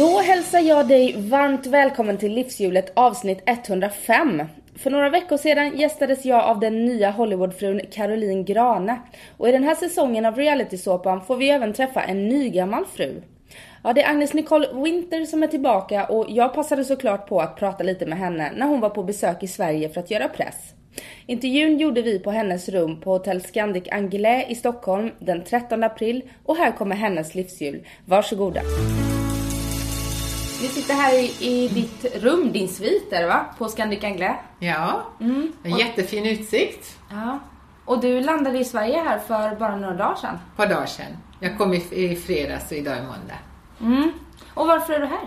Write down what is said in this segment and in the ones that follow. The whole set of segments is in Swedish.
Då hälsar jag dig varmt välkommen till Livshjulet avsnitt 105. För några veckor sedan gästades jag av den nya Hollywoodfrun Caroline Grane. Och i den här säsongen av realitysåpan får vi även träffa en nygammal fru. Ja, det är Agnes Nicole Winter som är tillbaka och jag passade såklart på att prata lite med henne när hon var på besök i Sverige för att göra press. Intervjun gjorde vi på hennes rum på Hotell Scandic Anglais i Stockholm den 13 april och här kommer hennes livshjul. Varsågoda. Vi sitter här i, i ditt rum, din svit är det va? På Scandic Anglais. Ja, Mm. en jättefin utsikt. Ja. Och du landade i Sverige här för bara några dagar sedan. Ett par dagar sedan. Jag kom i, i fredags och idag är måndag. Mm. Och varför är du här?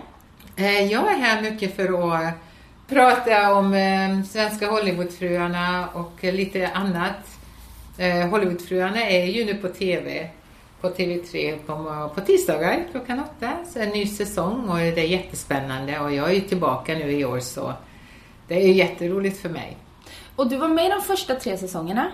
Eh, Jag är här mycket för att prata om eh, svenska Hollywoodfruarna och lite annat. Eh, Hollywoodfruarna är ju nu på TV på TV3 på, på tisdagar klockan åtta. Så en ny säsong och det är jättespännande och jag är ju tillbaka nu i år så det är jätteroligt för mig. Och du var med i de första tre säsongerna.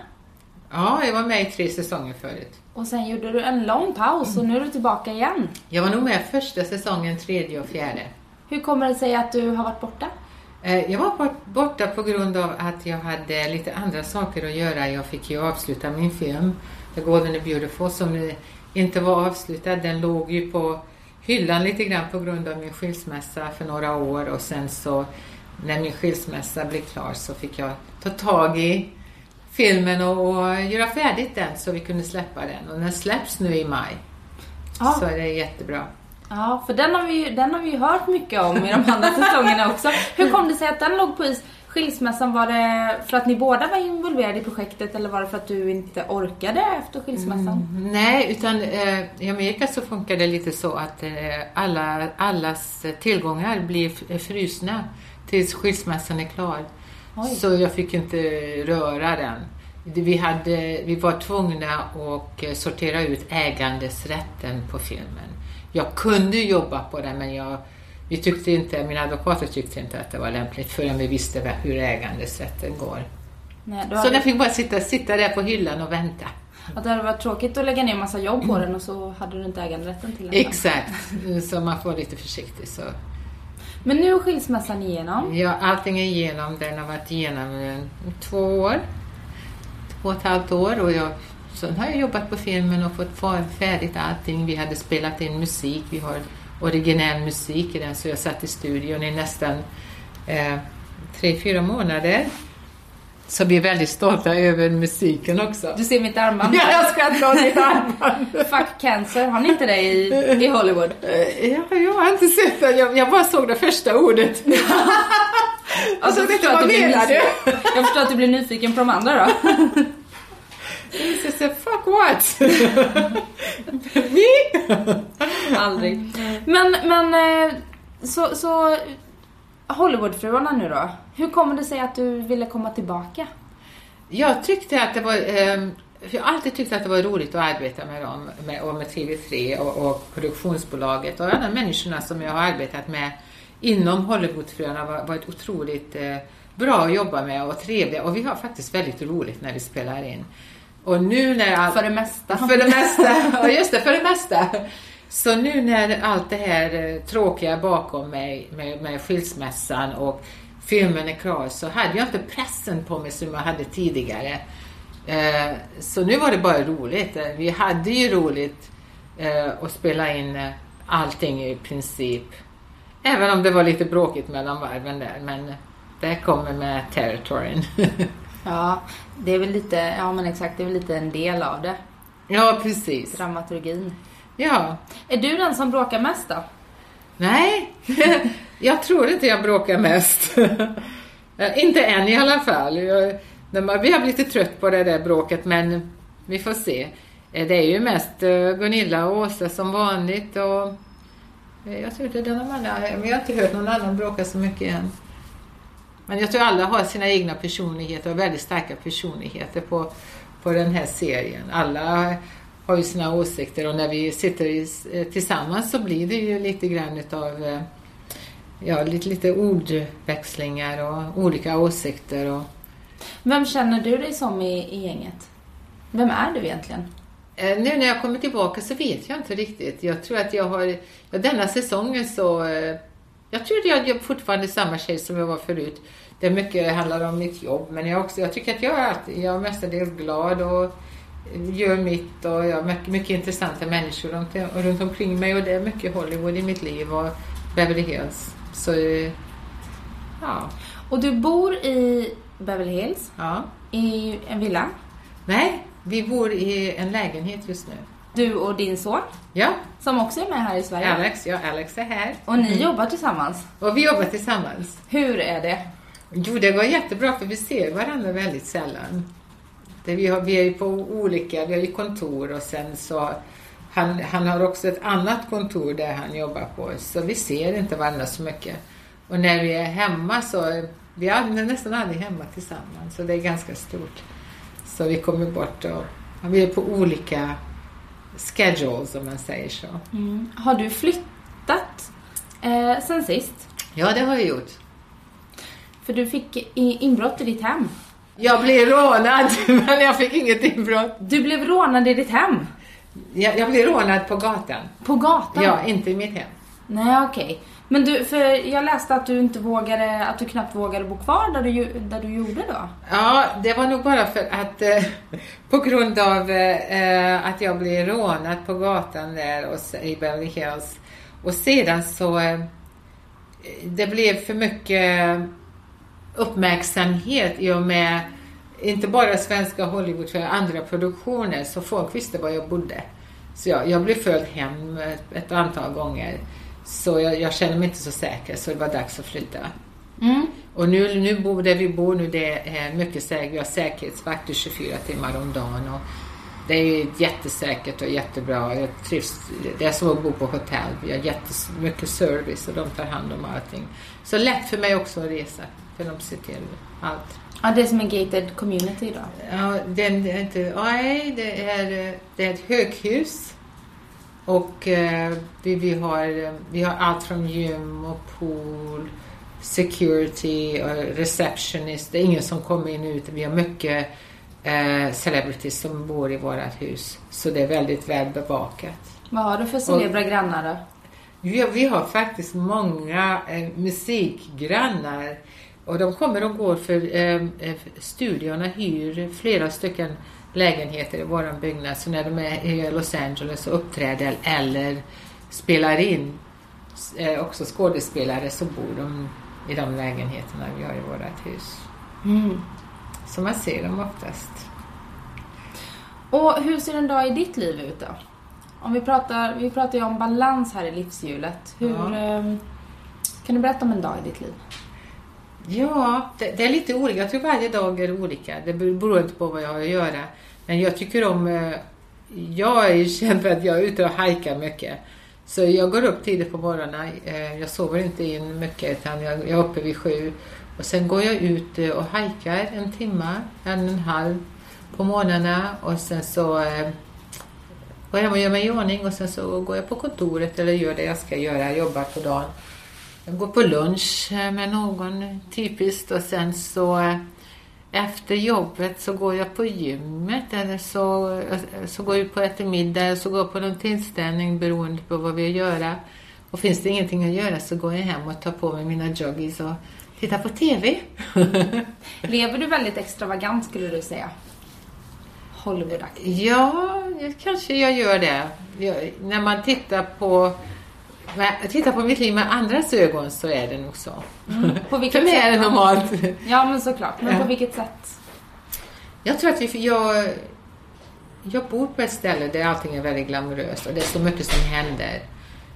Ja, jag var med i tre säsonger förut. Och sen gjorde du en lång paus och nu är du tillbaka igen. Jag var nog med första säsongen, tredje och fjärde. Hur kommer det sig att du har varit borta? Eh, Jag var bort- borta på grund av att jag hade lite andra saker att göra. Jag fick ju avsluta min film, The Golden and Beautiful, som inte var avslutad. Den låg ju på hyllan lite grann på grund av min skilsmässa för några år och sen så när min skilsmässa blev klar så fick jag ta tag i filmen och, och göra färdigt den så vi kunde släppa den. Och den släpps nu i maj. Ja. Så det är jättebra. Ja, för den har, vi ju, den har vi hört mycket om i de andra säsongerna också. Hur kom det sig att den låg på is? Skilsmässan, var det för att ni båda var involverade i projektet eller var det för att du inte orkade efter skilsmässan? Nej, utan eh, i Amerika så funkar det lite så att eh, alla, allas tillgångar blir frusna tills skilsmässan är klar. Oj. Så jag fick inte röra den. Vi, hade, vi var tvungna att eh, sortera ut ägandesrätten på filmen. Jag kunde jobba på den men jag, vi tyckte inte, mina advokater tyckte inte att det var lämpligt förrän vi visste hur ägandesrätten går. Nej, Så hade, den fick bara sitta, sitta där på hyllan och vänta. att det hade varit tråkigt att lägga ner massa jobb på den och så hade du inte äganderätten till den. Exakt, så man får vara lite försiktig. Så. Men nu är skilsmässan igenom. Ja, allting är igenom. Den har varit igenom två år. Två och ett halvt år. Och jag, sen har jag jobbat på filmen och fått färdigt allting. Vi hade spelat in musik. Vi har originell musik i den. Så jag satt i studion i nästan eh, tre, fyra månader. Så vi är väldigt stolta över musiken också. Du ser mitt armband. Ja, jag ska dra ditt armband. Fuck cancer, har ni inte det i, i Hollywood? Eh, Ja, jag har inte sett det. Jag, jag bara såg det första ordet. Alltså, jag förstår att vad nyfiken- Jag förstår att du blir nyfiken på de andra då. Jag säger, fuck what? Me? Aldrig. Men, men eh, så, så Hollywoodfruarna nu då. Hur kommer det sig att du ville komma tillbaka? Jag tyckte att det var... ehm, jag har alltid tyckt att det var roligt att arbeta med dem, med, och med TV3 och, och produktionsbolaget och alla människorna som jag har arbetat med inom Hollywoodfruarna var, varit otroligt eh, bra att jobba med och trevliga och vi har faktiskt väldigt roligt när vi spelar in. Och nu när all... För det mesta. För det mesta, ja just det, för det mesta. Så nu när allt det här eh, tråkiga bakom mig med, med skilsmässan och filmen är klar så hade jag inte pressen på mig som jag hade tidigare. Eh, så nu var det bara roligt. Eh, Vi hade ju roligt att spela in allting i princip. Även om det var lite bråkigt mellan varven där, men det kommer med territoryn. Ja, det är väl lite, ja men exakt, det är väl lite en del av det. ja, precis. Dramaturgin. Ja. Är du den som bråkar mest då? Nej, jag tror inte jag bråkar mest. Inte än i alla fall. Jag, vi har blivit lite trött på det där bråket men vi får se. Eh, Det är ju mest eh, Gunilla och Åsa som vanligt och Eh, Jag tror inte någon annan, men jag har inte hört någon annan bråka så mycket än. Men jag tror alla har sina egna personligheter och väldigt starka personligheter på, på den här serien. Alla har ju sina åsikter och när vi sitter i, eh, tillsammans så blir det ju lite grann utav eh, ja, lite, lite ordväxlingar och olika åsikter. Och, Vem känner du dig som i, i gänget? Vem är du egentligen? Eh, Nu när jag kommer tillbaka så vet jag inte riktigt. Jag tror att jag har, ja, denna säsongen så, eh, jag tror att jag är fortfarande samma tjej som jag var förut. Det är mycket handlar om mitt jobb, men jag, också, jag tycker att jag är, alltid, jag är mestadels glad och gör mitt och jag har mycket, mycket intressanta människor runt, runt omkring mig och det är mycket Hollywood i mitt liv och Beverly Hills. Så, ja. Och du bor i Beverly Hills, ja. i en villa. Nej, vi bor i en lägenhet just nu. Du och din son, Ja, som också är med här i Sverige. Alex, ja, Alex är här. Och ni jobbar tillsammans. Och vi jobbar tillsammans. Hur är det? Jo, det går jättebra för vi ser varandra väldigt sällan. Det vi, har, vi är ju på olika, vi har ju kontor och sen så han, han har också ett annat kontor där han jobbar på så vi ser inte varandra så mycket. Och när vi är hemma så, vi är nästan aldrig hemma tillsammans så det är ganska stort. Så vi kommer bort och vi är på olika schedules om man säger så. Mm. Har du flyttat eh, sen sist? Ja, det har jag gjort. För du fick inbrott i ditt hem. Jag blev rånad men jag fick inget inbrott. Du blev rånad i ditt hem? Jag, jag blev rånad på gatan. På gatan? Ja, inte i mitt hem. Nej, okej. Men du, för jag läste att du inte vågade, att du knappt vågade bo kvar där du, där du gjorde då. Ja, det var nog bara för att eh, på grund av eh, att jag blev rånad på gatan där och, i Beverly Hills. Och sedan så eh, det blev för mycket uppmärksamhet i och med inte bara svenska Hollywood för andra produktioner så folk visste var jag bodde. Så jag, jag blev följd hem ett, ett antal gånger. Så jag, jag kände mig inte så säker så det var dags att flytta. Mm. Och nu, nu bor, där vi bor nu, det är mycket säkert. Vi har säkerhetsvakter 24 timmar om dagen. Och det är jättesäkert och jättebra. Jag trivs. Det är som att bo på hotell. Vi har jättemycket service och de tar hand om allting. Så lätt för mig också att resa. För de ser till allt. Ja, det är som en gated community då. Ja, det är inte, nej, det är, det är ett höghus. Och eh, vi, vi, har, eh, vi har allt från gym och pool, security och receptionist. Det är ingen som kommer in och ut. Vi har mycket eh, celebrities som bor i vårt hus. Så det är väldigt väl bevakat. Vad har du för celebra grannar då? Vi, vi har faktiskt många eh, musikgrannar och de kommer och går för eh, eh, studiorna hyr flera stycken lägenheter i våran byggnad. Så när de är i Los Angeles och uppträder eller spelar in, eh, också skådespelare, så bor de i de lägenheterna vi har i vårt hus. Mm. Så man ser dem oftast. Och hur ser en dag i ditt liv ut då? Om vi pratar, vi pratar ju om balans här i livshjulet. Hur, Ja. ehm, kan du berätta om en dag i ditt liv? Ja, det, det är lite olika. Jag tror varje dag är olika. Det beror inte på vad jag har att göra. Men jag tycker om... Eh, jag är ju känd för att jag är ute och hajkar mycket. Så jag går upp tidigt på morgonen. Eh, jag sover inte in mycket utan jag jag är uppe vid sju. Och sen går jag ut eh, och hajkar en timme, en och en halv på morgnarna. Och sen så går jag hem och gör mig i ordning och sen så går jag på kontoret eller gör det jag ska göra, jobbar på dagen. Jag går på lunch eh, med någon typiskt och sen så eh, efter jobbet så går jag på gymmet eller så, eh, så går jag på äta middag så går jag på någon tillställning beroende på vad vi göra. Och finns det ingenting att göra så går jag hem och tar på mig mina joggies och tittar på TV. Lever du väldigt extravagant skulle du säga? Hollywoodaktigt. ja, kanske jag gör det. Jag, när man tittar på jag tittar på mitt liv med andras ögon så är det nog så. På vilket För mig är det normalt. Ja, men såklart. Men på vilket sätt? Jag tror att vi, jag, jag bor på ett ställe där allting är väldigt glamoröst och det är så mycket som händer.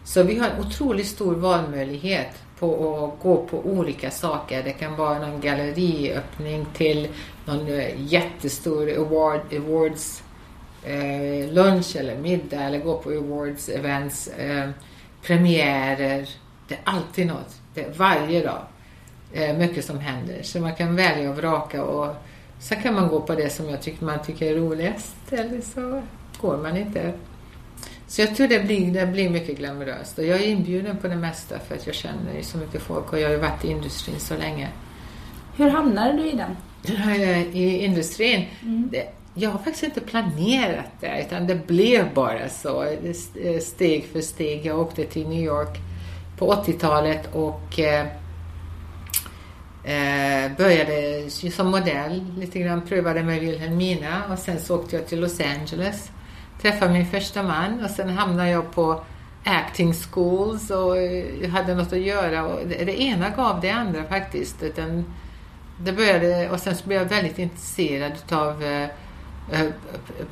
Så vi har en otroligt stor valmöjlighet på att gå på olika saker. Det kan vara någon galleriöppning till någon eh, jättestor award, awards eh, lunch eller middag eller gå på awards events. Eh, premiärer. Det är alltid något. Det är varje dag. Eh, mycket som händer. Så man kan välja och vraka och sen kan man gå på det som jag tycker man tycker är roligast eller så går man inte. Så jag tror det blir, det blir mycket glamoröst. Och jag är inbjuden på det mesta för att jag känner så mycket folk och jag har ju varit i industrin så länge. Hur hamnade du i den? I industrin? Mm. Det, jag har faktiskt inte planerat det utan det blev bara så eh, steg för steg. Jag åkte till New York på 80-talet och eh, eh började som modell lite grann, prövade med Wilhelmina och sen så åkte jag till Los Angeles träffade min första man och sen hamnade jag på acting schools och eh, hade något att göra och det, ena gav det andra faktiskt. Det började, och sen så blev jag väldigt intresserad utav eh,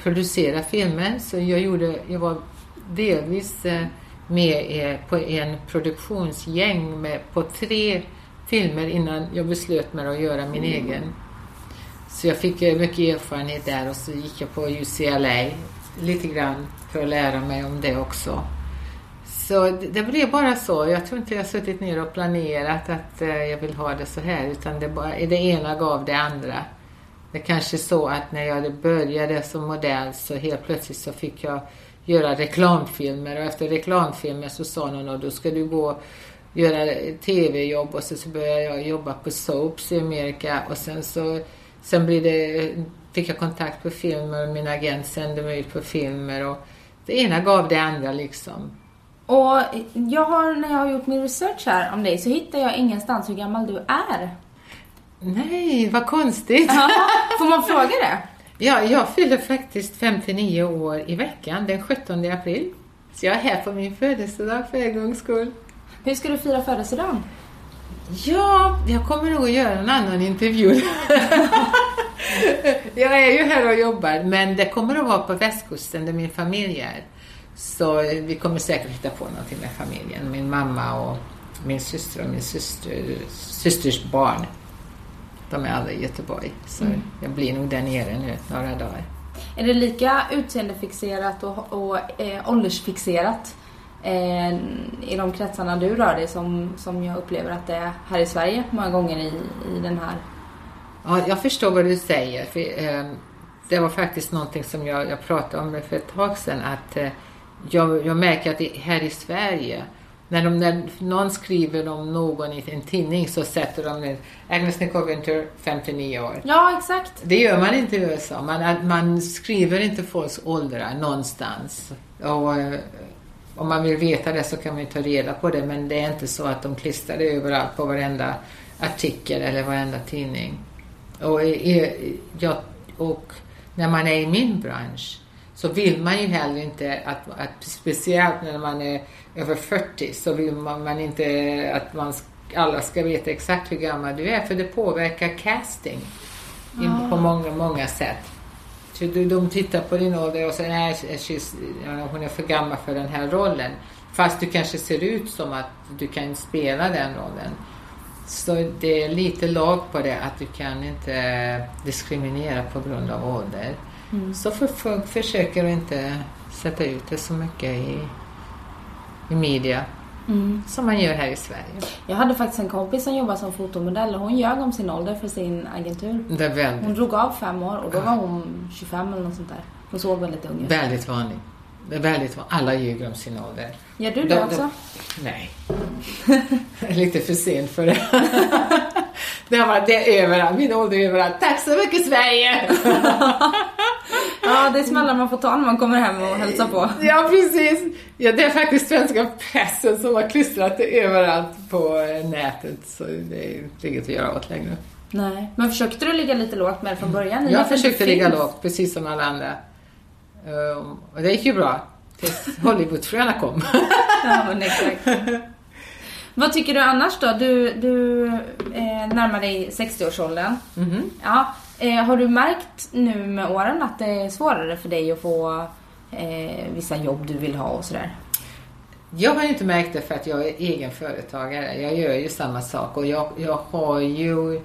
producera filmer så jag gjorde, jag var delvis eh, med på en produktionsgäng med, på tre filmer innan jag beslöt mig att göra min mm. egen. Så jag fick eh, mycket erfarenhet där och så gick jag på UCLA lite grann för att lära mig om det också. Så det blev bara så. Jag tror inte jag suttit ner och planerat att eh, jag vill ha det så här utan det, bara, det ena gav det andra. Det är kanske så att när jag började som modell så helt plötsligt så fick jag göra reklamfilmer och efter reklamfilmer så sa någon att då ska du gå och göra tv-jobb och så, så började jag jobba på soaps i Amerika och sen så sen blir det fick jag kontakt på filmer och min agent sände mig ut på filmer och det ena gav det andra liksom. Och jag har, när jag har gjort min research här om dig så hittar jag ingenstans hur gammal du är. Nej, vad konstigt. får man fråga det? Ja, jag fyller faktiskt 59 år i veckan, den 17 april. Så jag är här på min födelsedag för en gångs skull. Hur ska du fira födelsedagen? Ja, jag kommer nog att göra en annan intervju. jag är ju här och jobbar, men det kommer att vara på västkusten där min familj är. Så vi kommer säkert hitta på någonting med familjen. Min mamma och min syster och min syster, systers barn. De är alla i Göteborg. Så mm. jag blir nog där nere nu några dagar. Är det lika utseendefixerat och, och eh, åldersfixerat eh, i de kretsarna du rör dig som, som jag upplever att det är här i Sverige många gånger i, i den här Ja, jag förstår vad du säger. För, eh, det var faktiskt någonting som jag, jag pratade om för ett tag sedan. Att, eh, jag, jag märker att det, här i Sverige, när, de, när någon skriver om någon i en tidning så sätter de ner Agnes Nicole Winter, 59 år. Ja, exakt. Det gör man inte i USA. Man, man skriver inte folks åldrar någonstans. Och, eh, om man vill veta det så kan man ju ta reda på det men det är inte så att de klistrar det överallt på varenda artikel eller varenda tidning. Och, ja, och när man är i min bransch så vill man ju heller inte att, att speciellt när man är över 40 så vill man, man inte att man, alla ska veta exakt hur gammal du är för det påverkar casting ah. på många, många sätt. Så de tittar på din ålder och säger nej, hon är för gammal för den här rollen. Fast du kanske ser ut som att du kan spela den rollen. Så det är lite lag på det att du kan inte diskriminera på grund av ålder. Mm. Så för, för, försöker inte sätta ut det så mycket i, i media. Mm. Som man gör här i Sverige. Jag hade faktiskt en kompis som jobbade som fotomodell och hon ljög om sin ålder för sin agentur. Det är väldigt... Hon drog av fem år och då var hon 25 eller något sånt där. Hon såg väldigt ung ut. Väldigt vanligt. Det är väldigt vanligt. Alla ljuger om sin ålder. Gör du det de, också? De, nej. Lite för sent för det. det varit det överallt. Min ålder är överallt. Tack så mycket Sverige! ja, det är smällar man får ta när man kommer hem och hälsar på. Ja, precis. Ja, det är faktiskt svenska pressen som har klistrat det överallt på nätet. Så det är inget att göra åt längre. Nej, men försökte du ligga lite lågt med från början? Jag försökte ligga lågt, precis som alla andra. Ehm, och det gick ju bra. Tills Hollywoodfröna kom. ja, men exakt. Vad tycker du annars då? Du, du eh, närmar dig 60-årsåldern. Mm -hmm. ja, eh, har du märkt nu med åren att det är svårare för dig att få eh, vissa jobb du vill ha och sådär? Jag har inte märkt det för att jag är egen företagare. Jag gör ju samma sak och jag, jag har ju...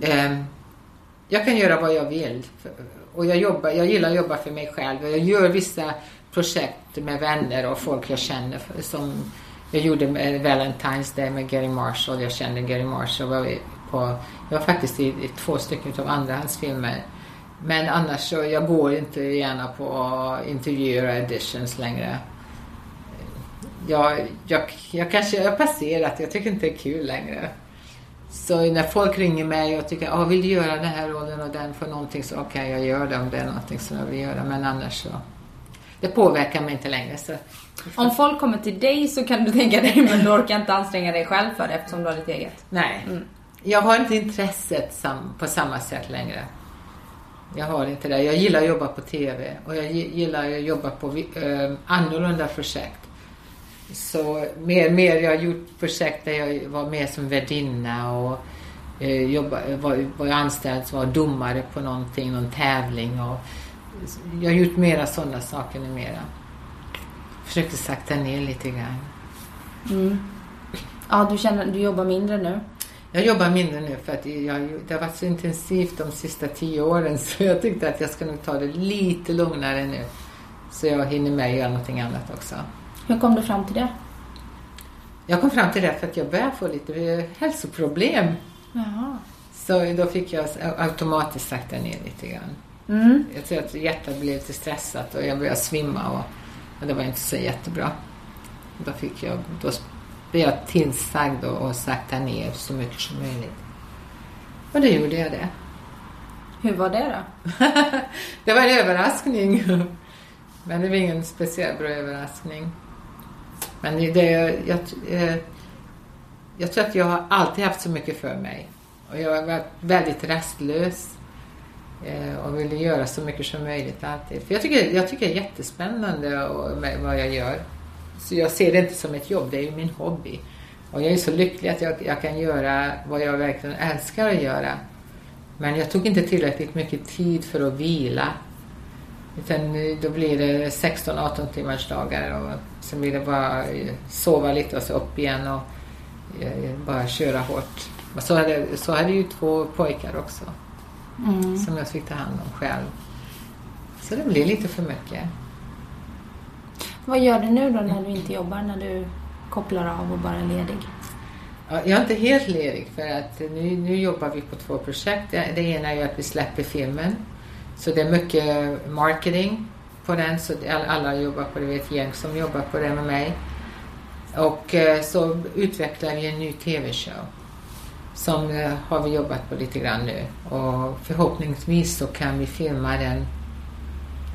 Eh, jag kan göra vad jag vill och jag, jobbar, jag gillar att jobba för mig själv och jag gör vissa projekt med vänner och folk jag känner. Som jag gjorde med Valentine's Day med Gary Marshall. Jag kände Gary Marshall. På, jag var faktiskt i, i två stycken av andra hans filmer. Men annars så jag går inte gärna på intervjuer och auditions längre. Jag, jag, jag kanske har passerat, jag tycker inte det är kul längre. Så när folk ringer mig och tycker att vill du göra den här rollen och den för någonting så okej, okay, jag gör det om det är någonting som jag vill göra. Men annars så, det påverkar mig inte längre. Så. Om folk kommer till dig så kan du tänka dig, men du orkar inte anstränga dig själv för det eftersom du har ditt eget? Nej. Mm. Jag har inte intresset på samma sätt längre. Jag har inte det. Jag gillar att jobba på TV och jag gillar att jobba på eh, annorlunda projekt. Så mer och mer, jag har gjort projekt där jag var med som värdinna och eh, jobba, var, var anställd som var domare på någonting, någon tävling. Och, jag har gjort mera sådana saker numera. Försökte sakta ner lite grann. Mm. Ja, du känner du jobbar mindre nu? Jag jobbar mindre nu för att jag, det har varit så intensivt de sista tio åren så jag tyckte att jag ska nog ta det lite lugnare nu. Så jag hinner med att göra någonting annat också. Hur kom du fram till det? Jag kom fram till det för att jag började få lite hälsoproblem. Jaha. Så då fick jag automatiskt sakta ner lite grann. Mm. Jag tror att hjärtat blev lite stressat och jag började svimma och, och det var inte så jättebra. Då fick jag, då blev jag tillsagd att sakta ner så mycket som möjligt. Och då gjorde jag det. Hur var det då? det var en överraskning. Men det var ingen speciellt bra överraskning. Men det, jag, jag, eh, jag tror att jag har alltid haft så mycket för mig. Och jag har varit väldigt rastlös. Eh, och ville göra så mycket som möjligt alltid. För jag tycker, jag tycker det är jättespännande vad jag gör. Så jag ser det inte som ett jobb, det är ju min hobby. Och jag är så lycklig att jag, jag kan göra vad jag verkligen älskar att göra. Men jag tog inte tillräckligt mycket tid för att vila. Utan då blir det 16-18 timmars dagar och sen blir det bara sova lite och så upp igen och eh, bara köra hårt. Och så hade, så hade ju två pojkar också. Mm. Som jag fick ta hand om själv. Så det blir lite för mycket. Vad gör du nu då när du inte jobbar, när du kopplar av och bara är ledig? Jag är inte helt ledig för att nu, nu jobbar vi på två projekt. Det ena är att vi släpper filmen. Så det är mycket marketing på den. Så alla jobbar på det. Vi är ett gäng som jobbar på det med mig. Och eh, så utvecklar vi en ny TV-show. Som eh, har vi jobbat på lite grann nu. Och förhoppningsvis så kan vi filma den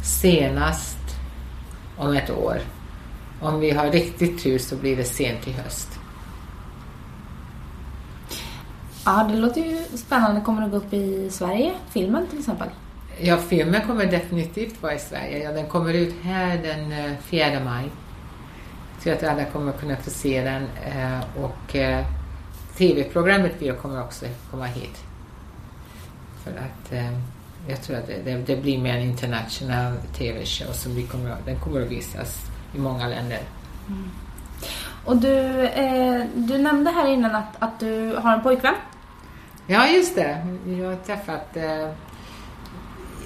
senast om ett år. Om vi har riktigt tur så blir det sent i höst. Ja, det låter ju spännande. Kommer den gå upp i Sverige? Filmen till exempel? Ja, filmen kommer definitivt vara i Sverige. Ja, den kommer ut här den 4 eh, maj. Så att alla kommer kunna få se den. Eh, och eh, TV-programmet kommer också komma hit. För att jag tror att det, det, det blir mer en international TV-show som vi kommer, den kommer att visas i många länder. Mm. Och du, eh, du nämnde här innan att, att du har en pojkvän. Ja, just det. Jag har träffat eh,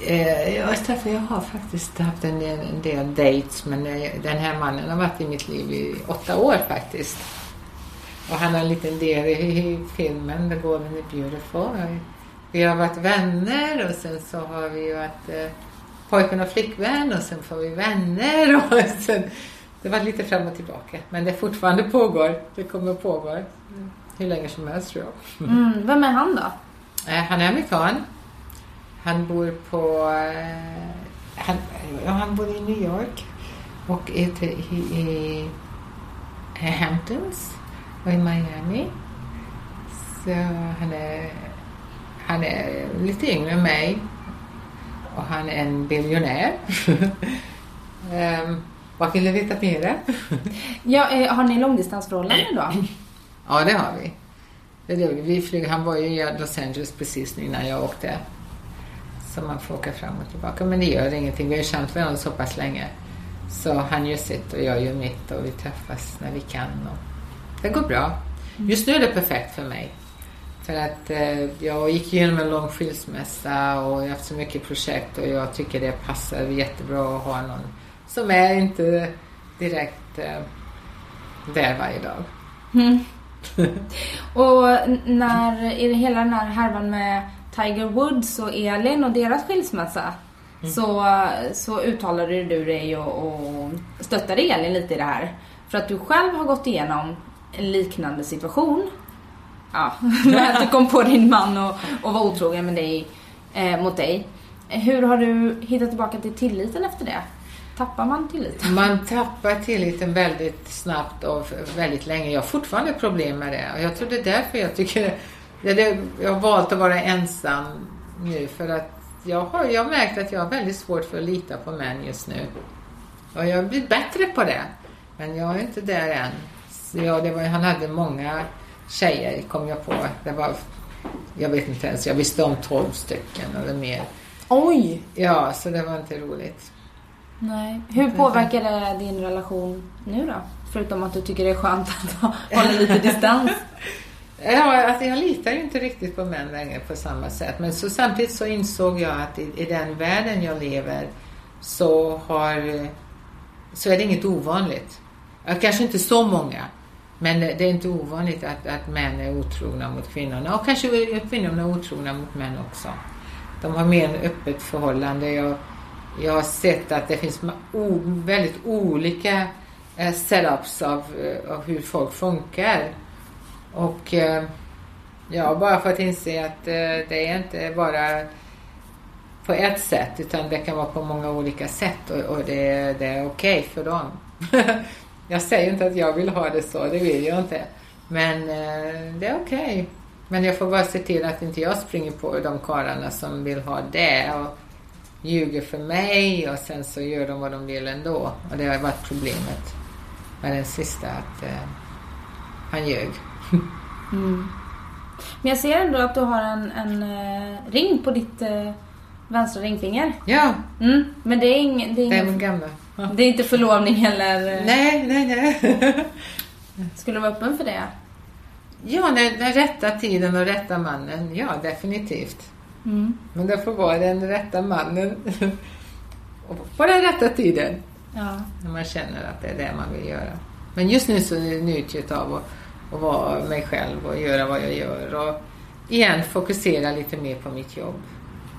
eh jag, har träffat, jag har faktiskt haft en del, en del dates men eh, den här mannen har varit i mitt liv i åtta år faktiskt. Och han har en liten del i, i filmen The Golden is Beautiful. Vi har varit vänner och sen så har vi varit eh, pojkvän och flickvän och sen får vi vänner och sen det var lite fram och tillbaka. Men det fortfarande pågår. Det kommer pågå mm. hur länge som helst tror jag. Mm. Vem är han då? Eh, han är amerikan. Han bor på... Eh, han, han bor i New York och i, i, i Hamptons och i Miami. Så han är han är lite yngre än mig och han är en biljonär. um, vad vill du veta mer? ja, eh, har ni långdistansförhållande då? ja, det har vi. Vi. flyger, han var ju i Los Angeles precis när jag åkte. Så man får åka fram och tillbaka. Men det gör ingenting. Vi har känt varandra så pass länge. Så han gör sitt och jag gör mitt och vi träffas när vi kan. Och det går bra. Just nu är det perfekt för mig. För att eh, jag gick igenom en lång skilsmässa och jag har haft så mycket projekt och jag tycker det passar jättebra att ha någon som är inte direkt eh, där varje dag. Mm. och när, i hela den här härvan med Tiger Woods och Elin och deras skilsmässa mm. så, så uttalade du dig och, och stöttade Elin lite i det här. För att du själv har gått igenom en liknande situation. Ja, med att du kom på din man och, och var otrogen med dig, eh, mot dig. Hur har du hittat tillbaka till tilliten efter det? Tappar man tilliten? Man tappar tilliten väldigt snabbt och väldigt länge. Jag har fortfarande problem med det. Och jag tror det är därför jag tycker... Jag har valt att vara ensam nu för att jag har, jag har märkt att jag har väldigt svårt för att lita på män just nu. Och jag blivit bättre på det. Men jag är inte där än. Så ja, det var, han hade många tjejer, kom jag på. Det var, jag vet inte ens, jag visste om 12 stycken eller mer. Oj! Ja, så det var inte roligt. Nej. Hur påverkar det din relation nu då? Förutom att du tycker det är skönt att hålla lite distans. Ja, alltså jag litar ju inte riktigt på män längre på samma sätt. Men så samtidigt så insåg jag att i, i den världen jag lever så, har, så är det inget ovanligt. Kanske inte så många. Men det är inte ovanligt att, att män är otrogna mot kvinnorna. Och kanske kvinnorna är otrogna mot män också. De har mer öppet förhållande. Jag, jag har sett att det finns o, väldigt olika eh, setups av, eh, av hur folk funkar. Och eh, har bara fått inse att eh, det är inte bara på ett sätt utan det kan vara på många olika sätt och, och det, det är okej okay för dem. jag säger inte att jag vill ha det så, det vill jag inte. Men eh, det är okej. Okay. Men jag får bara se till att inte jag springer på de karlarna som vill ha det och ljuger för mig och sen så gör de vad de vill ändå. Och det har varit problemet med den sista, att eh, han ljög. mm. Men jag ser ändå att du har en, en uh, ring på ditt uh, vänstra ringfinger. Ja. Mm. Men det är ingen... Det är, ingen, är gamla. Det är inte förlovning eller... Uh... Nej, nej, nej. Skulle du vara öppen för det? Ja, när, när rätta tiden och rätta mannen. Ja, definitivt. Mm. Men det får vara den rätta mannen på den rätta tiden. Ja. När man känner att det är det man vill göra. Men just nu så njuter jag av att, att vara mig själv och göra vad jag gör. Och igen fokusera lite mer på mitt jobb.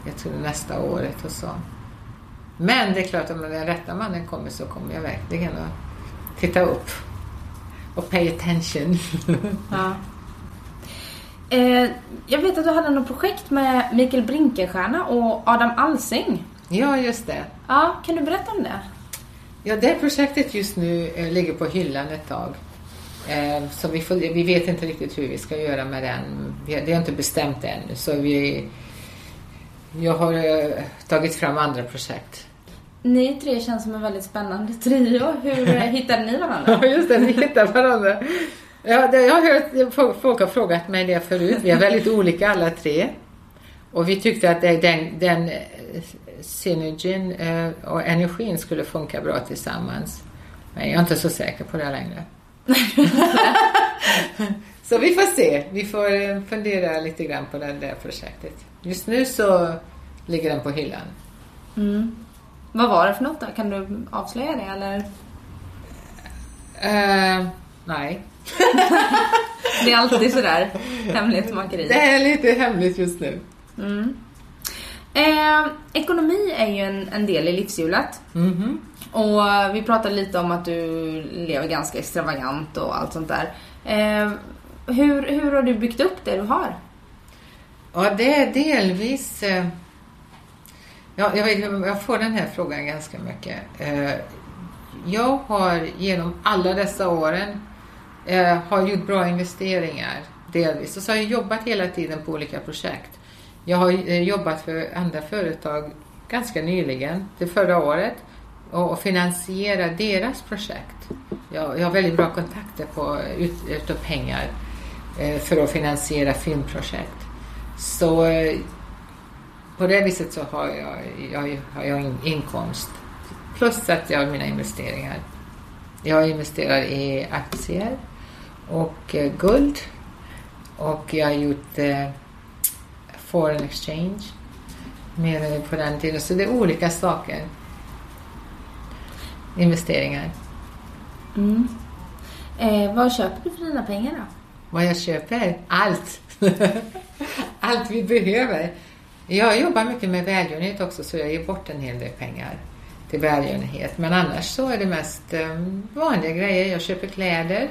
Jag tror nästa året och så. Men det är klart att när den rätta mannen kommer så kommer jag verkligen att titta upp. Och pay attention. Ja. Eh, jag vet att du hade något projekt med Mikael Brinkenstierna och Adam Alsing. Ja, just det. Ja, kan du berätta om det? Ja, det projektet just nu eh, ligger på hyllan ett tag. Eh, så vi, får, vi vet inte riktigt hur vi ska göra med den. Vi, det har inte bestämt än. Så vi, jag har eh, tagit fram andra projekt. Ni tre känns som en väldigt spännande trio. Hur eh, hittade ni varandra? Ja, just det. Vi hittade varandra. Ja, det, jag har hört, folk har frågat mig det förut. Vi är väldigt olika alla tre. Och vi tyckte att den, den eh, synergin eh, och energin skulle funka bra tillsammans. Men jag är inte så säker på det längre. så vi får se. Vi får eh, fundera lite grann på det där projektet. Just nu så ligger den på hyllan. Mm. Vad var det för något då? Kan du avslöja det eller? Uh, nej. det är alltid sådär hemlighetsmakeri. Det är lite hemligt just nu. Mm. Eh, ekonomi är ju en, en del i livshjulet. Mm -hmm. Och vi pratade lite om att du lever ganska extravagant och allt sånt där. Eh, hur, hur har du byggt upp det du har? Ja, det är delvis... Eh, ja, jag, jag får den här frågan ganska mycket. Eh, jag har genom alla dessa åren eh, har gjort bra investeringar delvis. Och så har jag jobbat hela tiden på olika projekt. Jag har eh, jobbat för andra företag ganska nyligen, till förra året, och, och deras projekt. Jag, jag har väldigt bra kontakter på ut, utav pengar Eh, för att finansiera filmprojekt. Så eh, på det viset så har jag, jag, har jag en inkomst. Plus att jag har mina investeringar. Jag investerar i aktier och eh, guld. Och jag har gjort eh, foreign exchange mer på den tiden. Så det är olika saker. investeringar. Mm. Eh, vad köper du för dina pengar då? Vad jag köper? Allt! Allt vi behöver. Jag jobbar mycket med välgörenhet också så jag ger bort en hel del pengar till välgörenhet. Men annars så är det mest eh, vanliga grejer. Jag köper kläder.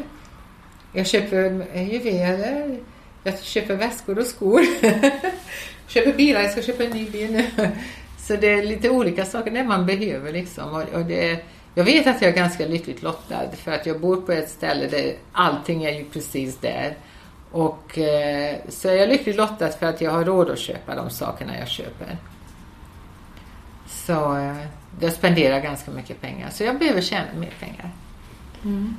Jag köper eh, juveler. Jag köper väskor och skor. köper bilar. Jag ska köpa en ny bil nu. Så det är lite olika saker det man behöver liksom. Och, och det, jag vet att jag är ganska lyckligt lottad för att jag bor på ett ställe där allting är ju precis där. Och eh, så är jag lyckligt lottad för att jag har råd att köpa de sakerna jag köper. Så eh, jag spenderar ganska mycket pengar. Så jag behöver tjäna mer pengar. Mm.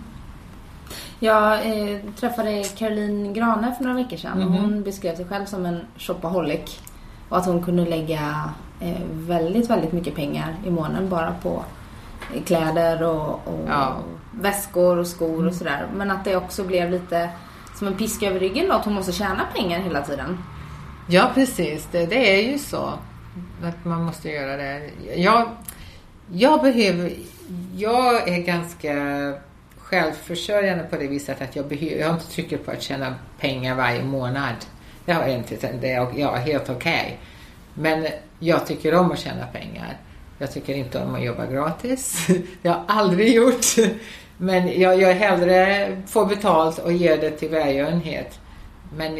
Jag eh, träffade Caroline Grane för några veckor sedan. Mhm. Hon beskrev sig själv som en shopaholic. Och att hon kunde lägga eh, väldigt, väldigt mycket pengar i månaden bara på kläder och, och Ja. väskor och skor och sådär. Men att det också blev lite som en piska över ryggen då, att hon måste tjäna pengar hela tiden. Ja, precis. Det, det är ju så. Att man måste göra det. Jag, jag behöver... Jag är ganska självförsörjande på det viset att jag behöver... Jag har inte trycket på att tjäna pengar varje månad. Det har jag inte. Det är jag är helt okej. Men jag tycker om att tjäna pengar. Jag tycker inte om att jobba gratis. Det har jag aldrig gjort. Men jag, jag hellre får betalt och ger det till välgörenhet. Men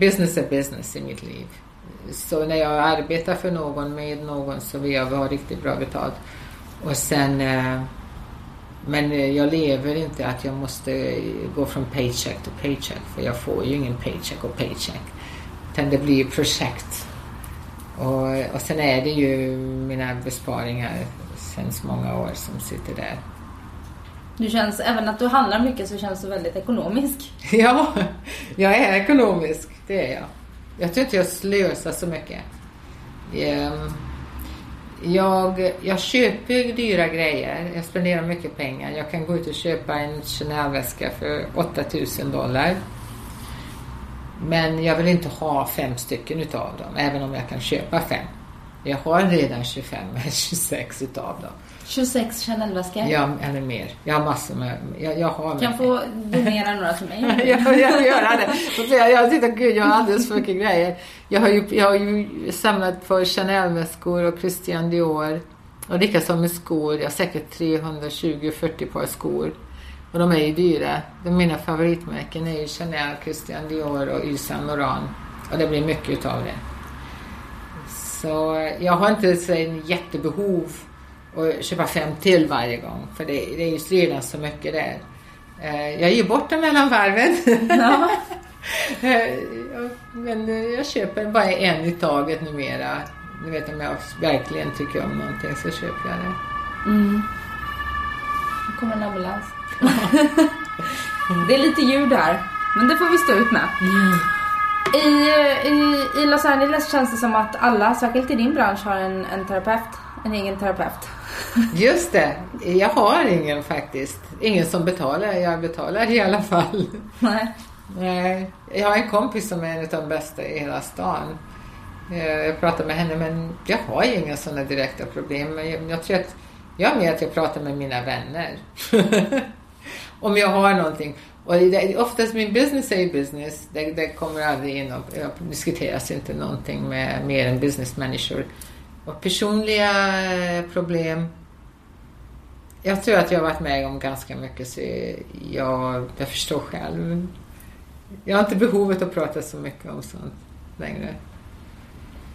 business är business i mitt liv. Så när jag arbetar för någon, med någon, så vill jag ha riktigt bra betalt. Och sen... Eh, men jag lever inte att jag måste gå från paycheck till paycheck. För jag får ju ingen paycheck och paycheck. Utan det blir projekt. Och, och sen är det ju mina besparingar sen många år som sitter där. Du känns, även att du handlar mycket så känns du väldigt ekonomisk. Ja, jag är ekonomisk. Det är jag. Jag tror inte jag slösar så mycket. Ehm, Jag, jag köper dyra grejer. Jag spenderar mycket pengar. Jag kan gå ut och köpa en Chanel-väska för 8000 dollar. Men jag vill inte ha fem stycken utav dem, även om jag kan köpa fem. Jag har redan 25 eller 26 utav dem. 26 Chanel-väskor. Ja, eller mer. Jag har massor med... Jag, jag har Kan med- få donera några till mig. jag, jag gör det. Jag, jag tittar, gud, jag har alldeles för mycket grejer. Jag har ju, jag har ju samlat på Chanel-väskor och Christian Dior. Och likaså med skor. Jag har säkert 320-40 par skor. Och de är ju dyra. De mina favoritmärken är ju Chanel, Christian Dior och Yves Saint Laurent. Och det blir mycket utav det. Så jag har inte så en jättebehov att köpa fem till varje gång. För det, det är ju redan så mycket där. Eh, Jag ger bort dem mellan varven. Ja. Men eh, jag köper bara en i taget numera. Du vet om jag verkligen tycker om någonting så köper jag det. Mm. Nu kommer en ambulans. det är lite ljud här, men det får vi stå ut med. I, i, I Los Angeles känns det som att alla, särskilt i din bransch, har en, en terapeut. En egen terapeut. Just det, jag har ingen faktiskt. Ingen som betalar. Jag betalar i alla fall. Nej. Nej, jag har en kompis som är en av de bästa i hela stan. Eh, Jag pratar med henne men jag har ju inga sådana direkta problem. Jag, jag tror att jag är med att jag pratar med mina vänner. Om jag har någonting. Och det, oftast min business är ju business. Det, det kommer aldrig in och diskuteras inte någonting med mer än businessmänniskor. Och personliga eh, problem. Jag tror att jag har varit med om ganska mycket så jag, jag förstår själv. Jag har inte behovet att prata så mycket om sånt längre.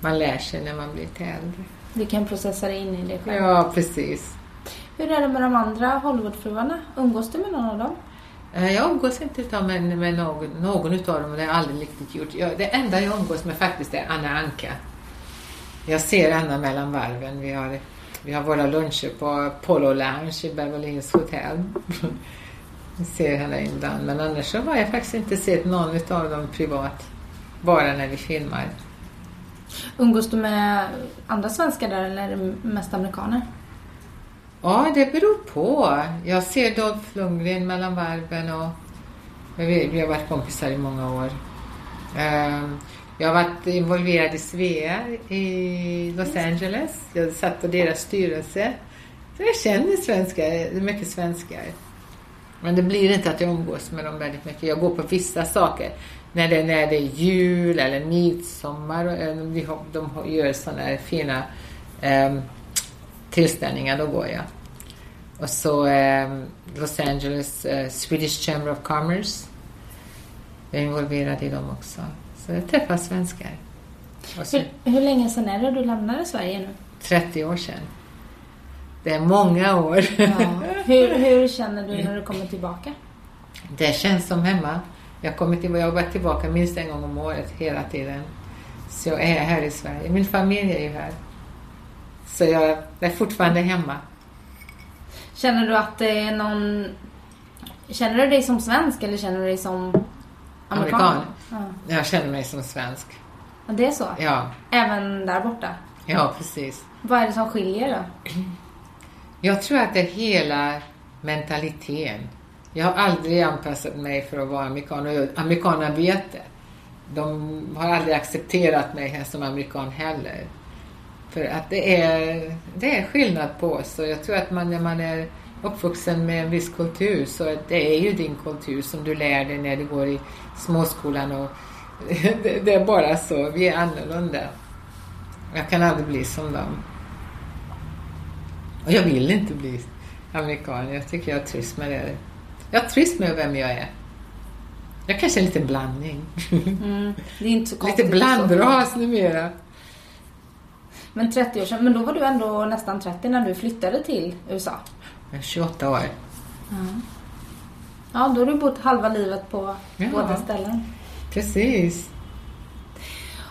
Man lär sig när man blir lite äldre. Du kan processa dig in i det själv. Ja, precis. Hur är det med de andra Hollywoodfruarna? Umgås du med någon av dem? Eh, Jag umgås inte utav med, med någon, någon utav dem det har jag aldrig riktigt gjort. Jag, det enda jag umgås med faktiskt är Anna Anka. Jag ser Anna mellan varven. Vi har, vi har våra luncher på Polo Lounge i Beverly Hills Hotel. Jag ser henne ibland. Men annars så har jag faktiskt inte sett någon utav dem privat. Bara när vi filmar. Umgås du med andra svenskar där eller är det mest amerikaner? Ja, det beror på. Jag ser Dolph Lundgren mellan varven och vi, har varit kompisar i många år. Ehm, Jag har varit involverad i Svea i Los Angeles. Jag satt på deras styrelse. jag känner svenskar, det är mycket svenskar. Men det blir inte att jag umgås med dem väldigt mycket. Jag går på vissa saker. När det, när det är jul eller midsommar, de, de gör sådana här fina um, tillställningar, då går jag. Och så um, Los Angeles uh, Swedish Chamber of Commerce. Jag är involverad i dem också. Så jag träffar svenskar. Så, hur, hur länge sedan är det du lämnade Sverige nu? 30 år sedan. Det är många år. Ja. Hur, hur känner du när du kommer tillbaka? Det känns som hemma. Jag, kommer till, jag har varit tillbaka minst en gång om året hela tiden. Så jag är här i Sverige. Min familj är ju här. Så jag är fortfarande hemma. Känner du att det är någon... Känner du dig som svensk eller känner du dig som amerikan? amerikan. Ja. Jag känner mig som svensk. Ja, det är så? Ja. Även där borta? Ja, precis. Vad är det som skiljer då? Jag tror att det är hela mentaliteten. Jag har aldrig anpassat mig för att vara amerikan och amerikanerna vet det. De har aldrig accepterat mig som amerikan heller. För att det är, det är skillnad på oss och jag tror att man när man är uppvuxen med en viss kultur så det är ju din kultur som du lär dig när du går i småskolan och det, det är bara så. Vi är annorlunda. Jag kan aldrig bli som dem. Och jag vill inte bli amerikan. Jag tycker jag trivs med det. Jag trivs med vem jag är. Jag kanske är en liten blandning. Mm, det är inte så lite blandras numera. Men 30 år sedan, men då var du ändå nästan 30 när du flyttade till USA? Jag är 28 år. Mm. Ja, då har du bott halva livet på ja, båda ställen. Precis.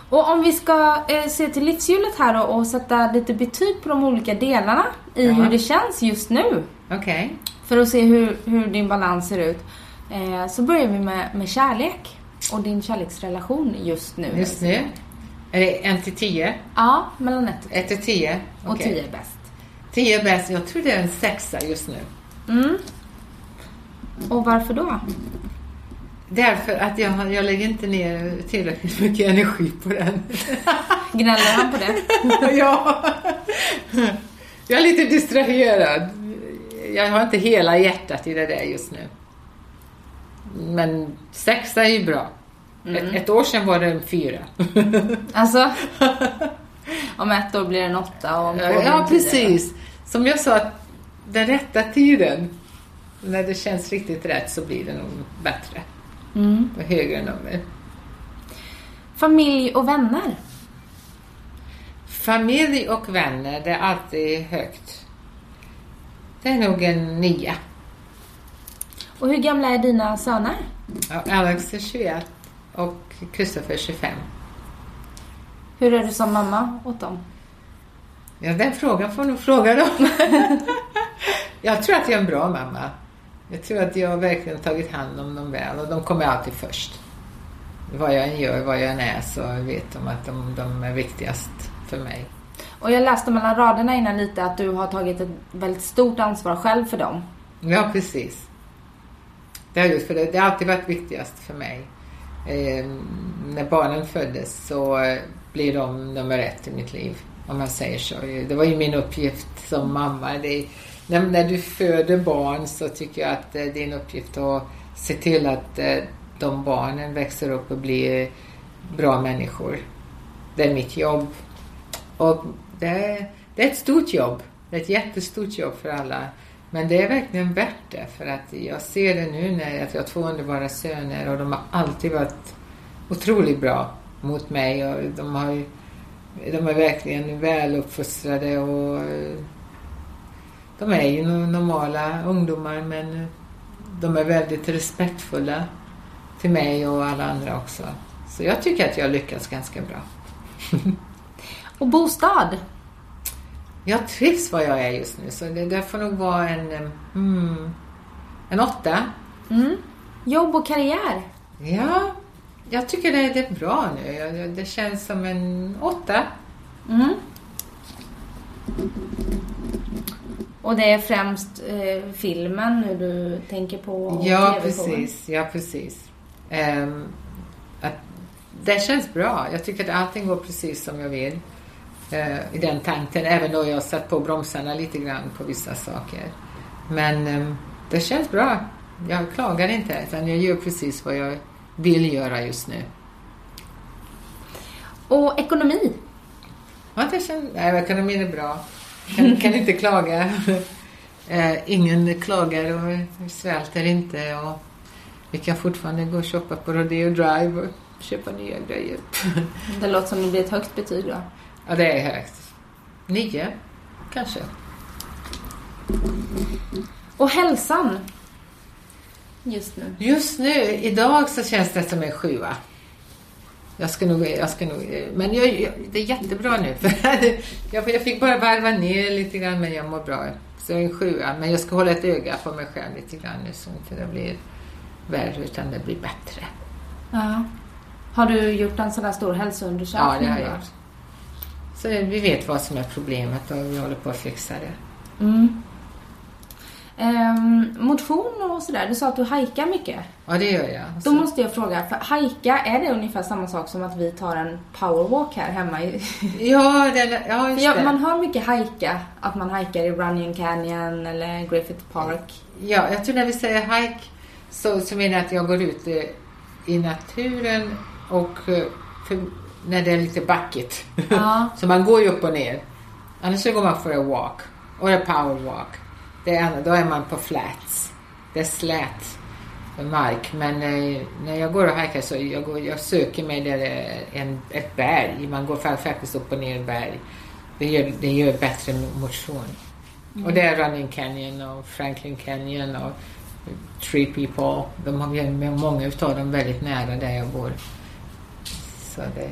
Och om vi ska eh, se till livshjulet här och, och sätta lite betyg på de olika delarna i Jaha. hur det känns just nu. Okej. Okay. För att se hur, hur din balans ser ut. Eh, så börjar vi med, med kärlek och din kärleksrelation just nu. Just nu? Är det en till tio? Ja, mellan ett och tio. Ett till tio? Okay. Och tio är bäst. Tio är bäst. Jag tror det är en sexa just nu. Mm. Och varför då? Därför att jag, jag lägger inte ner tillräckligt mycket energi på den. Gnäller han på det? ja. Jag är lite distraherad. Jag har inte hela hjärtat i det där just nu. Men sexa är ju bra. Mm. Ett, ett, år sedan var det en fyra. alltså? Om ett år blir det en åtta och om Ja, ja precis. Som jag sa, den rätta tiden, när det känns riktigt rätt så blir det nog bättre. Mm. På högre nummer. Familj och vänner? Familj och vänner, det är alltid högt. Det är nog en nia. Och hur gamla är dina söner? Ja, Alex är 21 och Kristoffer 25. Hur är du som mamma åt dem? Ja, den frågan får nog fråga dem. jag tror att jag är en bra mamma. Jag tror att jag verkligen tagit hand om dem väl och de kommer alltid först. Vad jag än gör, vad jag än är så vet de att de, de är viktigast för mig. Och jag läste mellan raderna innan lite att du har tagit ett väldigt stort ansvar själv för dem. Ja, precis. Det har gjort, för det, det har alltid varit viktigast för mig. Eh, när barnen föddes så blir de nummer ett i mitt liv, om man säger så. Det var ju min uppgift som mamma. Det, när, när du föder barn så tycker jag att eh, det är din uppgift att se till att eh, de barnen växer upp och blir bra människor. Det är mitt jobb. Och det är, det är ett stort jobb. Det är ett jättestort jobb för alla. Men det är verkligen värt det för att jag ser det nu när jag har två underbara söner och de har alltid varit otroligt bra mot mig och de har de är verkligen väl uppfostrade och eh, de är ju normala ungdomar men eh, de är väldigt respektfulla till mig och alla andra också. Så jag tycker att jag lyckas ganska bra. och bostad? Jag trivs var jag är just nu så det, det får nog vara en, mm, en åtta. Mm. Jobb och karriär? Ja, jag tycker det, det är bra nu. Det känns som en åtta. Mm. Och det är främst eh, filmen nu du tänker på? Ja, precis. Ja, precis. Um, att det känns bra. Jag tycker att allting går precis som jag vill. Eh, i den tanken. Även då jag satt på bromsarna lite grann på vissa saker. Men eh, det känns bra. Jag klagar inte utan jag gör precis vad jag vill göra just nu. Och ekonomi? Ja, det känns, nej, ekonomin är bra. Kan, kan inte klaga. Eh, ingen klagar och svälter inte. Och vi kan fortfarande gå och shoppa på Rodeo Drive och köpa nya grejer. Det låter som det blir ett högt betyg då. Ja, det är högt. Nio, kanske. Och hälsan? Just nu. Just nu, idag så känns det som en sjua. Jag ska nog, jag ska nog, men jag, jag, det är jättebra nu. För jag, jag fick bara varva ner lite grann men jag mår bra. Så jag är en sjua. Men jag ska hålla ett öga på mig själv lite grann nu så inte det blir värre utan det blir bättre. Ja. Har du gjort en sån där stor hälsoundersökning? Ja, det har jag gjort. Så vi vet vad som är problemet och vi håller på att fixa det. Mm. Ehm, motion och sådär. Du sa att du hajkar mycket. Ja, det gör jag. Då Så- måste jag fråga, för hajka, är det ungefär samma sak som att vi tar en powerwalk här hemma? I... Ja, den, ja just jag, det. man hör mycket hajka, att man hajkar i Runyon Canyon eller Griffith Park. Ja, jag tror när vi säger hike så, så menar jag att jag går ut i naturen och eh, för, när det är lite backigt. Ja. så man går ju upp och ner. Annars så går man för en walk. Och en power walk. Det är, då är man på flats. Det är slät mark. Men eh, när jag går och hajkar så jag, går, jag söker mig där en, ett berg. Man går fa- faktiskt upp och ner i berg. Det gör, det gör bättre motion. Och det är Running Canyon och Franklin Canyon och Tree People. De har många utav dem väldigt nära där jag bor. Så det,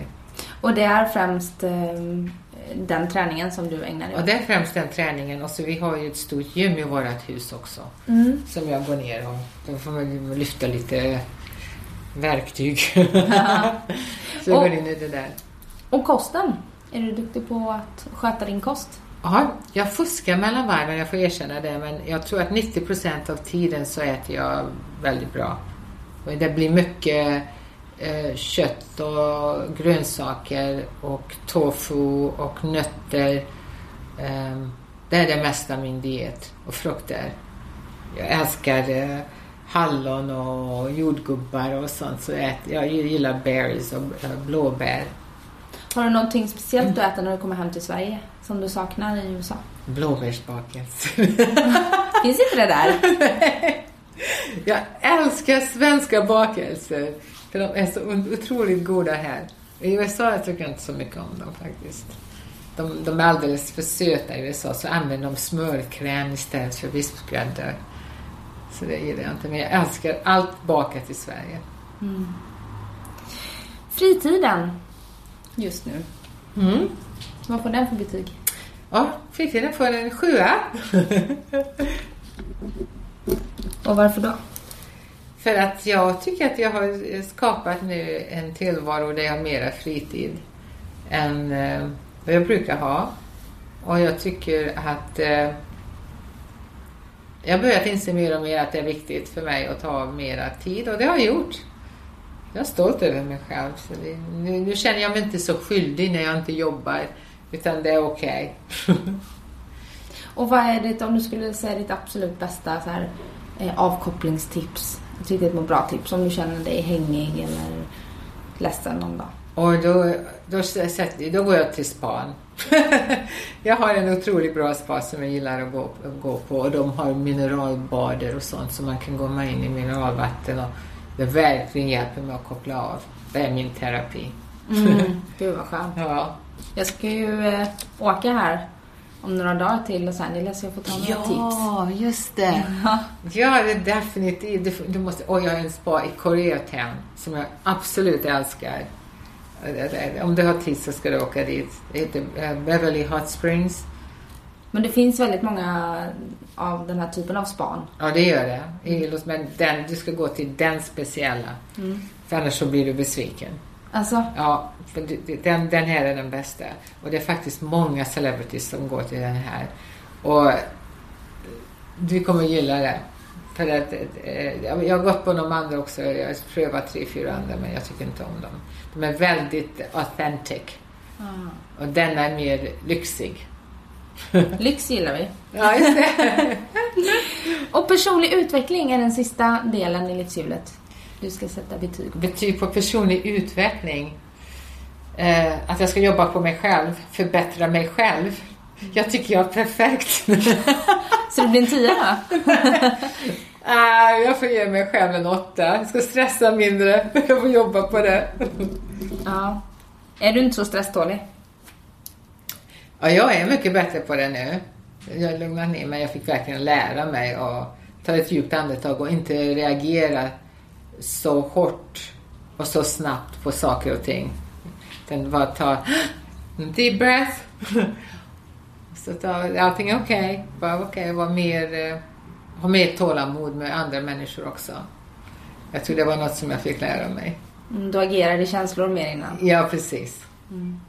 Och det är främst ehm, den träningen som du ägnar dig och åt? det är främst den träningen. Och så vi har ju ett stort gym i vårt hus också. Mm. Som jag går ner och då får man lyfta lite verktyg. så jag Och- går in i det där. Och kosten? Är du duktig på att sköta din kost? Ja, jag fuskar mellan varven, jag får erkänna det. Men jag tror att 90 procent av tiden så äter jag väldigt bra. Och det blir mycket kött och grönsaker och tofu och nötter. Ehm, det är det mesta av min diet. Och frukter. Jag älskar eh, hallon och jordgubbar och sånt. Så jag, jag gillar berries och eh, blåbär. Har du någonting speciellt du äter när du kommer hem till Sverige som du saknar i USA? Blåbärsbakelse. Finns inte det där? Jag älskar svenska bakelser. För de är så otroligt goda här. I USA tycker jag inte så mycket om dem faktiskt. De, de är alldeles för söta i USA så använder de smörkräm istället för vispgrädde. Så det gillar jag inte. Men jag älskar allt bakat i Sverige. Fritiden just nu. Mm. Vad får den för betyg? Ja, fritiden får en sjua. Och varför då? För att jag tycker att jag har skapat nu en tillvaro där jag har mera fritid än eh, vad jag brukar ha. Och jag tycker att eh, jag har börjat inse mer och mer att det är viktigt för mig att ta mera tid och det har jag gjort. Jag är stolt över mig själv. Så det, nu, nu känner jag mig inte så skyldig när jag inte jobbar utan det är okej. Och vad är det, om du skulle säga ditt absolut bästa så här, eh, avkopplingstips? Ett riktigt må bra-tips om du känner dig hängig eller ledsen någon dag. Och då, då, då går jag till span. jag har en otroligt bra spa som jag gillar att gå, gå på och de har mineralbader och sånt så man kan gå in i mineralvatten och det verkligen hjälper mig att koppla av. Det är min terapi. Mm. Gud vad skönt. Ja, Jag ska ju eh, åka här om några dagar till Los Angeles så jag får ta några tips. ja just det. Ja, det är definitivt. Du, du måste, och jag har en spa i Koreatown som jag absolut älskar. Det- det- Om du har tid så ska du åka dit. Det heter eh, Beverly Hot Springs. Men det finns väldigt många av den här typen av span. Ja, det gör det. Men den, du ska gå till den speciella. För annars så blir du besviken. Alltså, Ja, den, den här är den bästa. Och det är faktiskt många celebrities som går till den här. Och du kommer gilla det. För att, eh, jag har gått på de andra också. Jag har prövat tre, fyra andra men jag tycker inte om dem. De är väldigt authentic. Ah. Och denna är mer lyxig. Lyx gillar vi. Ja, just det. och personlig utveckling är den sista delen i livshjulet. Du ska sätta betyg. Betyg på personlig utveckling. Eh, att jag ska jobba på mig själv, förbättra mig själv. Jag tycker jag är perfekt. Så det blir en tia då? ah, jag får ge mig själv en åtta. Jag ska stressa mindre. Jag får jobba på det. ja. Är du inte så stresstålig? Ja, jag är mycket bättre på det nu. Jag lugnar ner mig. Jag fick verkligen lära mig att ta ett djupt andetag och inte reagera så hårt och så snabbt på saker och ting. Den bara ta en deep breath. Så ta, allting är okej. Okay. Bara okej, okay, vara mer, eh, ha mer tålamod med andra människor också. Jag tror det var något som jag fick lära mig. Mm, du agerade känslor mer innan? Ja, precis. Mm.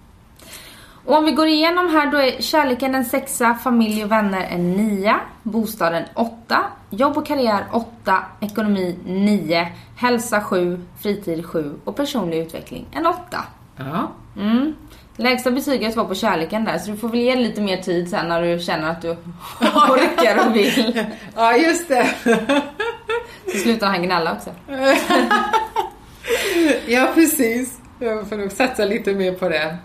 Och om vi går igenom här då är kärleken en sexa, familj och vänner en nia, bostaden åtta, jobb och karriär åtta, ekonomi nio, hälsa sju, fritid sju och personlig utveckling en åtta. Ja. Mm. Lägsta betyget var på kärleken där, så du får väl ge lite mer tid sen när du känner att du orkar och vill. Ja, just det. Så slutar han gnälla också. ja, precis. Jag får nog satsa lite mer på det.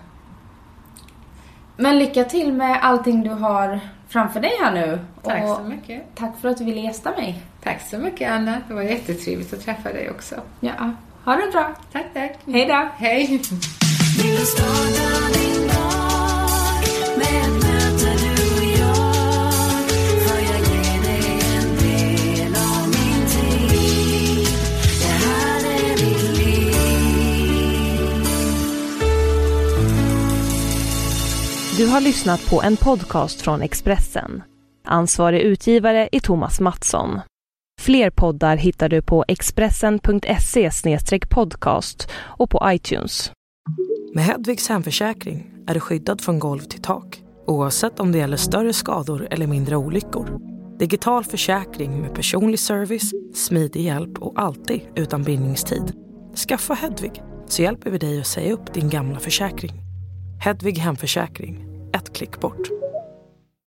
Men lycka till med allting du har framför dig här nu. Tack och så mycket. Tack för att du ville gästa mig. Tack så mycket Anna. Det var jättetrevligt att träffa dig också. Ja, ha det bra. Tack, tack. Hej då. Hej. Du har lyssnat på en podcast från Expressen. Ansvarig utgivare är Thomas Mattsson. Fler poddar hittar du på expressen.se podcast och på iTunes. Med Hedvigs hemförsäkring är du skyddad från golv till tak oavsett om det gäller större skador eller mindre olyckor. Digital försäkring med personlig service, smidig hjälp och alltid utan bindningstid. Skaffa Hedvig så hjälper vi dig att säga upp din gamla försäkring. Hedvig Hemförsäkring, ett klick bort.